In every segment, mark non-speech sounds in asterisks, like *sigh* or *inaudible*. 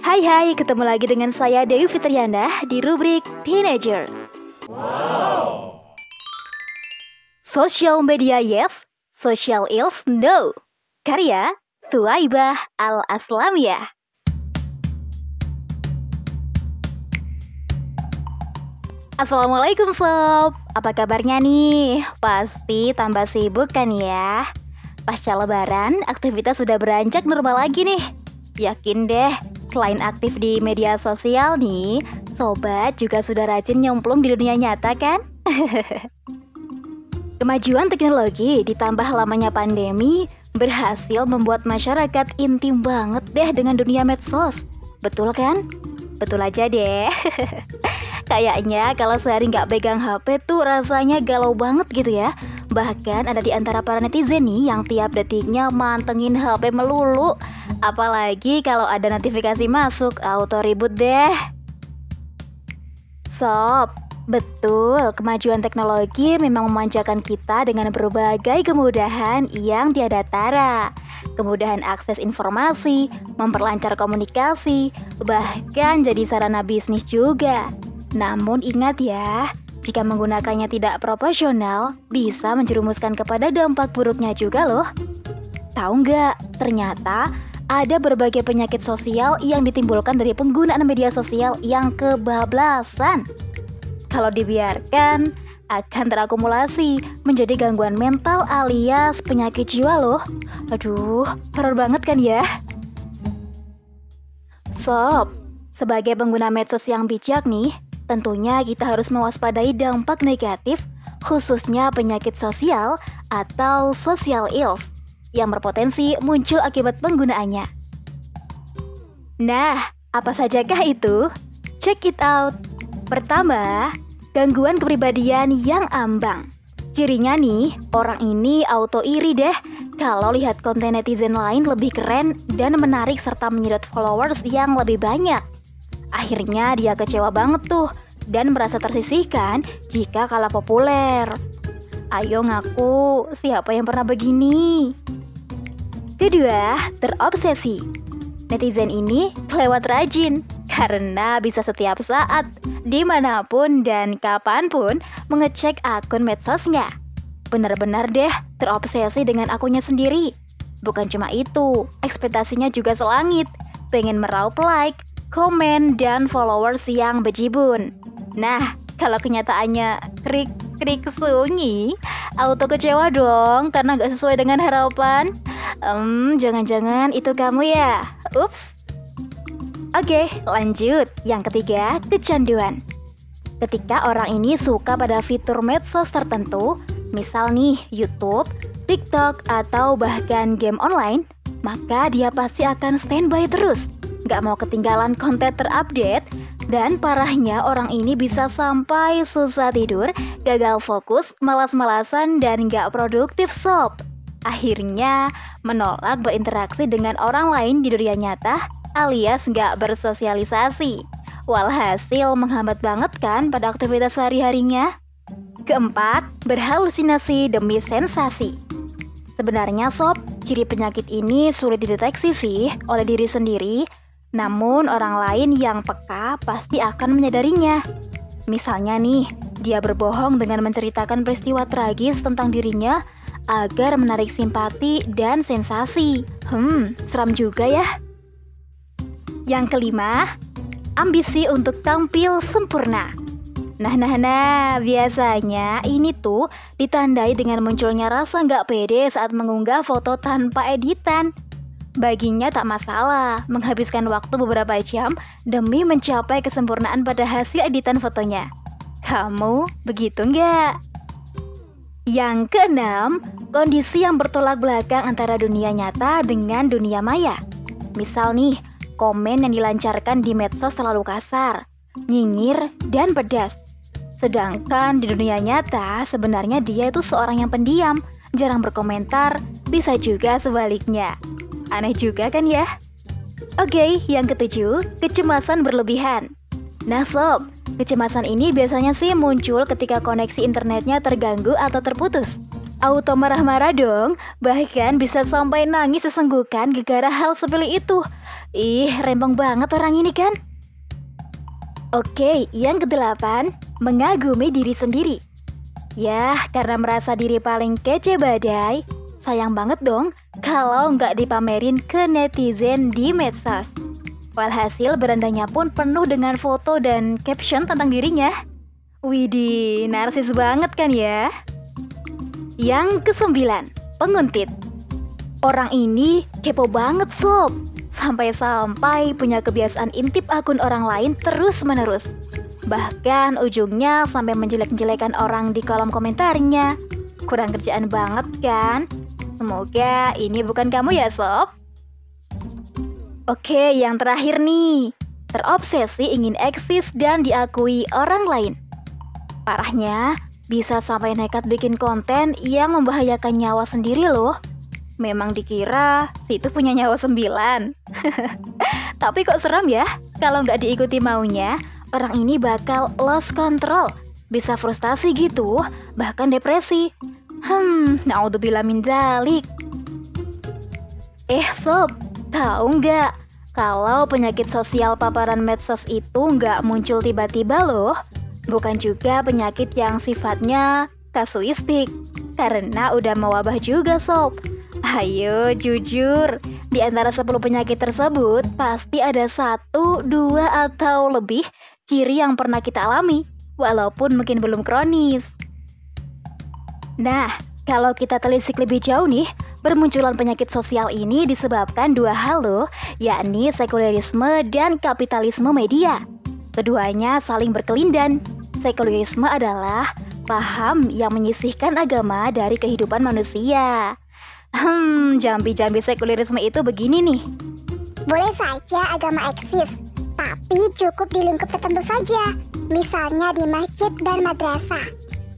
Hai hai, ketemu lagi dengan saya Dewi Fitriana di rubrik Teenager. Social media yes, social ills no. Karya Tuaibah Al-Aslamiyah. Assalamualaikum Sob, apa kabarnya nih? Pasti tambah sibuk kan ya? Pasca lebaran, aktivitas sudah beranjak normal lagi nih. Yakin deh, selain aktif di media sosial nih, sobat juga sudah rajin nyemplung di dunia nyata kan? *laughs* Kemajuan teknologi ditambah lamanya pandemi berhasil membuat masyarakat intim banget deh dengan dunia medsos. Betul kan? Betul aja deh. *laughs* Kayaknya kalau sehari nggak pegang HP tuh rasanya galau banget gitu ya. Bahkan ada di antara para netizen nih yang tiap detiknya mantengin HP melulu. Apalagi kalau ada notifikasi masuk, auto ribut deh. Sob, betul, kemajuan teknologi memang memanjakan kita dengan berbagai kemudahan yang tiada tara. Kemudahan akses informasi, memperlancar komunikasi, bahkan jadi sarana bisnis juga. Namun ingat ya, jika menggunakannya tidak proporsional, bisa menjerumuskan kepada dampak buruknya juga loh. Tahu nggak, ternyata ada berbagai penyakit sosial yang ditimbulkan dari penggunaan media sosial yang kebablasan. Kalau dibiarkan, akan terakumulasi menjadi gangguan mental alias penyakit jiwa loh. Aduh, horor banget kan ya? Sob, sebagai pengguna medsos yang bijak nih, tentunya kita harus mewaspadai dampak negatif khususnya penyakit sosial atau social ills yang berpotensi muncul akibat penggunaannya. Nah, apa sajakah itu? Check it out. Pertama, gangguan kepribadian yang ambang. Cirinya nih, orang ini auto iri deh kalau lihat konten netizen lain lebih keren dan menarik serta menyedot followers yang lebih banyak. Akhirnya dia kecewa banget tuh dan merasa tersisihkan jika kalah populer. Ayo ngaku, siapa yang pernah begini? Kedua, terobsesi. Netizen ini kelewat rajin karena bisa setiap saat, di mana pun dan kapan pun mengecek akun medsosnya. Benar-benar deh terobsesi dengan akunnya sendiri. Bukan cuma itu, ekspektasinya juga selangit. Pengen meraup like, komen, dan followers yang bejibun. Nah, kalau kenyataannya krik krik sunyi, auto kecewa dong karena gak sesuai dengan harapan. Hmm, jangan-jangan itu kamu ya? Ups. Oke, lanjut. Yang ketiga, kecanduan. Ketika orang ini suka pada fitur medsos tertentu, misal nih YouTube, TikTok, atau bahkan game online, maka dia pasti akan standby terus Gak mau ketinggalan konten terupdate dan parahnya orang ini bisa sampai susah tidur, gagal fokus, malas-malasan, dan gak produktif sob. Akhirnya menolak berinteraksi dengan orang lain di dunia nyata alias gak bersosialisasi. Walhasil menghambat banget kan pada aktivitas sehari-harinya. Keempat, berhalusinasi demi sensasi. Sebenarnya sob, ciri penyakit ini sulit dideteksi sih oleh diri sendiri namun orang lain yang peka pasti akan menyadarinya. Misalnya nih, dia berbohong dengan menceritakan peristiwa tragis tentang dirinya agar menarik simpati dan sensasi. Hmm, seram juga ya. Yang kelima, ambisi untuk tampil sempurna. Nah, nah, nah, biasanya ini tuh ditandai dengan munculnya rasa nggak pede saat mengunggah foto tanpa editan. Baginya tak masalah menghabiskan waktu beberapa jam demi mencapai kesempurnaan pada hasil editan fotonya. Kamu begitu nggak? Yang keenam, kondisi yang bertolak belakang antara dunia nyata dengan dunia maya. Misal nih, komen yang dilancarkan di medsos terlalu kasar, nyinyir, dan pedas. Sedangkan di dunia nyata, sebenarnya dia itu seorang yang pendiam, jarang berkomentar, bisa juga sebaliknya. Aneh juga kan ya? Oke, yang ketujuh, kecemasan berlebihan. Nah sob, kecemasan ini biasanya sih muncul ketika koneksi internetnya terganggu atau terputus. auto marah-marah dong, bahkan bisa sampai nangis sesenggukan gegara hal sepele itu. Ih, rempong banget orang ini kan? Oke, yang kedelapan, mengagumi diri sendiri. Ya, karena merasa diri paling kece badai, sayang banget dong kalau nggak dipamerin ke netizen di medsos. Walhasil berandanya pun penuh dengan foto dan caption tentang dirinya. Widih, narsis banget kan ya? Yang kesembilan, penguntit. Orang ini kepo banget sob, sampai-sampai punya kebiasaan intip akun orang lain terus-menerus. Bahkan ujungnya sampai menjelek-jelekan orang di kolom komentarnya. Kurang kerjaan banget kan? Semoga ini bukan kamu ya sob. Oke, yang terakhir nih. Terobsesi ingin eksis dan diakui orang lain. Parahnya, bisa sampai nekat bikin konten yang membahayakan nyawa sendiri loh. Memang dikira si itu punya nyawa sembilan. *laughs* Tapi kok serem ya? Kalau nggak diikuti maunya, orang ini bakal lost control, bisa frustasi gitu, bahkan depresi. Hmm, naudzubillah min dalik. Eh sob, tahu nggak kalau penyakit sosial paparan medsos itu nggak muncul tiba-tiba loh? Bukan juga penyakit yang sifatnya kasuistik, karena udah mewabah juga sob. Ayo jujur, di antara 10 penyakit tersebut pasti ada satu, dua, atau lebih ciri yang pernah kita alami, walaupun mungkin belum kronis. Nah, kalau kita telisik lebih jauh nih, bermunculan penyakit sosial ini disebabkan dua hal loh, yakni sekulerisme dan kapitalisme media. Keduanya saling berkelindan. Sekulerisme adalah paham yang menyisihkan agama dari kehidupan manusia. Hmm, jambi-jambi sekulerisme itu begini nih. Boleh saja agama eksis, tapi cukup di lingkup tertentu saja, misalnya di masjid dan madrasah.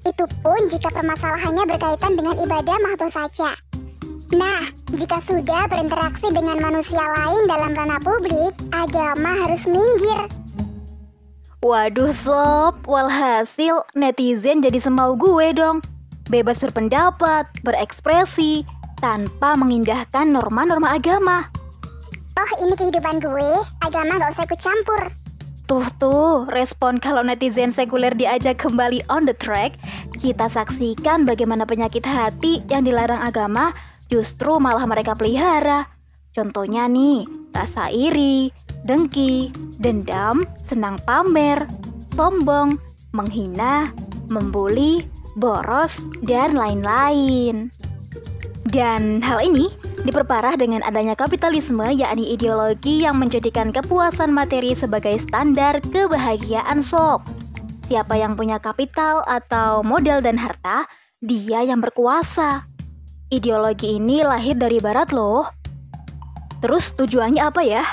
Itu pun jika permasalahannya berkaitan dengan ibadah mahdoh saja. Nah, jika sudah berinteraksi dengan manusia lain dalam ranah publik, agama harus minggir. Waduh sob, walhasil netizen jadi semau gue dong. Bebas berpendapat, berekspresi, tanpa mengindahkan norma-norma agama. Oh ini kehidupan gue, agama gak usah ikut campur. Tuh tuh, respon kalau netizen sekuler diajak kembali on the track, kita saksikan bagaimana penyakit hati yang dilarang agama justru malah mereka pelihara. Contohnya nih, rasa iri, dengki, dendam, senang pamer, sombong, menghina, membuli, boros, dan lain-lain. Dan hal ini diperparah dengan adanya kapitalisme yakni ideologi yang menjadikan kepuasan materi sebagai standar kebahagiaan sob. Siapa yang punya kapital atau modal dan harta, dia yang berkuasa. Ideologi ini lahir dari barat loh. Terus tujuannya apa ya?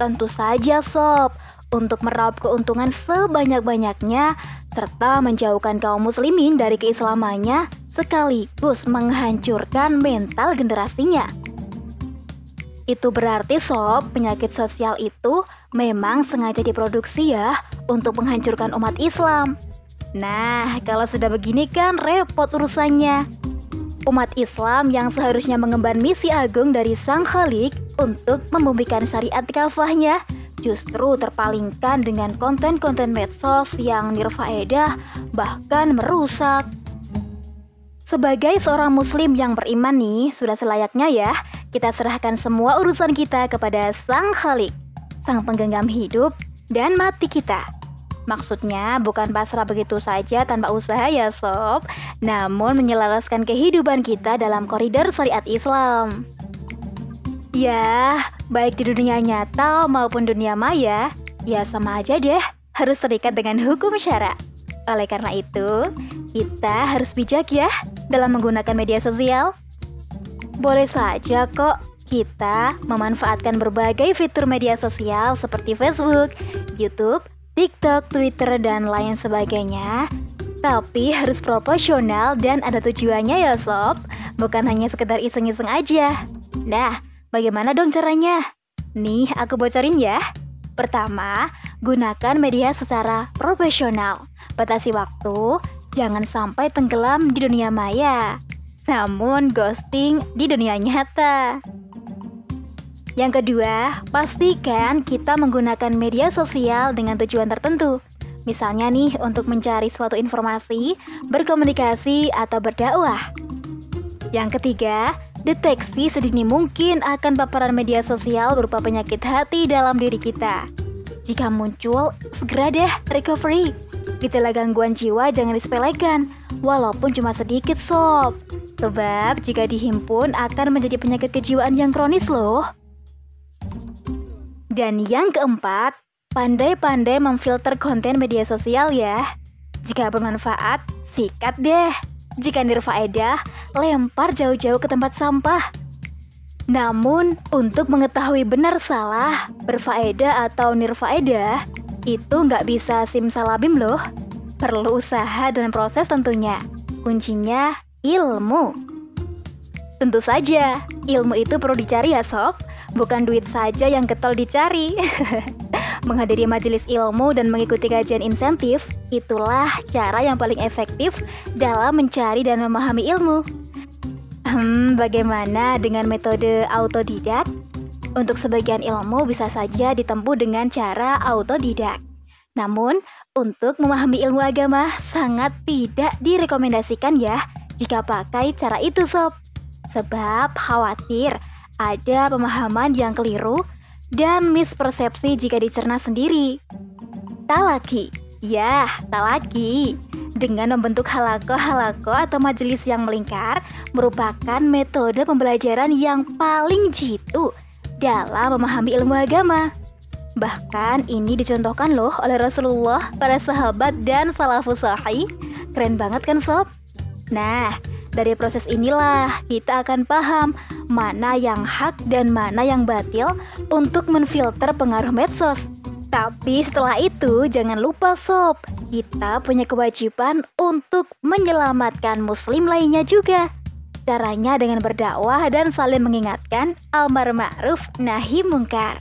Tentu saja sob, untuk meraup keuntungan sebanyak-banyaknya serta menjauhkan kaum muslimin dari keislamannya sekaligus menghancurkan mental generasinya. Itu berarti sob, penyakit sosial itu memang sengaja diproduksi ya untuk menghancurkan umat Islam. Nah, kalau sudah begini kan repot urusannya. Umat Islam yang seharusnya mengemban misi agung dari Sang Khalik untuk membumikan syariat kafahnya justru terpalingkan dengan konten-konten medsos yang nirfaedah bahkan merusak sebagai seorang muslim yang beriman nih, sudah selayaknya ya kita serahkan semua urusan kita kepada Sang Khalik, Sang Penggenggam hidup dan mati kita. Maksudnya bukan pasrah begitu saja tanpa usaha ya sob, namun menyelaraskan kehidupan kita dalam koridor syariat Islam. Ya, baik di dunia nyata maupun dunia maya, ya sama aja deh, harus terikat dengan hukum syara. Oleh karena itu, kita harus bijak ya dalam menggunakan media sosial. Boleh saja kok kita memanfaatkan berbagai fitur media sosial seperti Facebook, YouTube, TikTok, Twitter, dan lain sebagainya. Tapi harus proporsional dan ada tujuannya ya sob, bukan hanya sekedar iseng-iseng aja. Nah, bagaimana dong caranya? Nih, aku bocorin ya. Pertama, gunakan media secara profesional. Batasi waktu, jangan sampai tenggelam di dunia maya. namun ghosting di dunia nyata. Yang kedua, pastikan kita menggunakan media sosial dengan tujuan tertentu. Misalnya nih, untuk mencari suatu informasi, berkomunikasi, atau berdakwah. Yang ketiga, deteksi sedini mungkin akan paparan media sosial berupa penyakit hati dalam diri kita. Jika muncul, segera deh recovery. Gejala gangguan jiwa jangan disepelekan, walaupun cuma sedikit sob. Sebab jika dihimpun akan menjadi penyakit kejiwaan yang kronis loh. Dan yang keempat, pandai-pandai memfilter konten media sosial ya. Jika bermanfaat, sikat deh. Jika nirfaedah, lempar jauh-jauh ke tempat sampah. Namun, untuk mengetahui benar salah, berfaedah atau nirfaedah, itu nggak bisa simsalabim loh. Perlu usaha dan proses tentunya. Kuncinya ilmu. Tentu saja, ilmu itu perlu dicari ya sob bukan duit saja yang getol dicari. *laughs* Menghadiri majelis ilmu dan mengikuti kajian insentif, itulah cara yang paling efektif dalam mencari dan memahami ilmu. Hmm, bagaimana dengan metode autodidak? Untuk sebagian ilmu bisa saja ditempuh dengan cara autodidak. Namun, untuk memahami ilmu agama sangat tidak direkomendasikan ya jika pakai cara itu sob. Sebab khawatir ada pemahaman yang keliru dan mispersepsi jika dicerna sendiri. Talaki, ya talaki, dengan membentuk halako-halako atau majelis yang melingkar merupakan metode pembelajaran yang paling jitu dalam memahami ilmu agama. Bahkan ini dicontohkan loh oleh Rasulullah, para sahabat dan salafus sahih. Keren banget kan sob? Nah, dari proses inilah kita akan paham mana yang hak dan mana yang batil untuk menfilter pengaruh medsos. Tapi setelah itu jangan lupa sob, kita punya kewajiban untuk menyelamatkan muslim lainnya juga. Caranya dengan berdakwah dan saling mengingatkan almar ma'ruf nahi mungkar.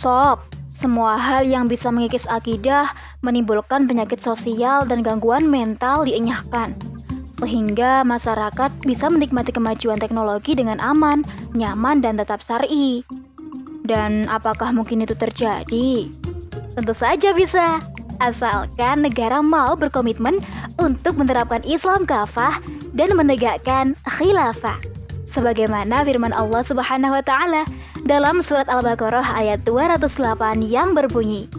Sob, semua hal yang bisa mengikis akidah menimbulkan penyakit sosial dan gangguan mental dienyahkan sehingga masyarakat bisa menikmati kemajuan teknologi dengan aman, nyaman, dan tetap syari. Dan apakah mungkin itu terjadi? Tentu saja bisa, asalkan negara mau berkomitmen untuk menerapkan Islam kafah dan menegakkan khilafah. Sebagaimana firman Allah Subhanahu wa taala dalam surat Al-Baqarah ayat 208 yang berbunyi,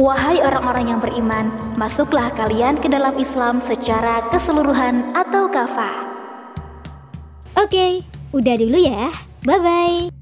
Wahai orang-orang yang beriman, masuklah kalian ke dalam Islam secara keseluruhan atau kafah. Oke, udah dulu ya. Bye-bye.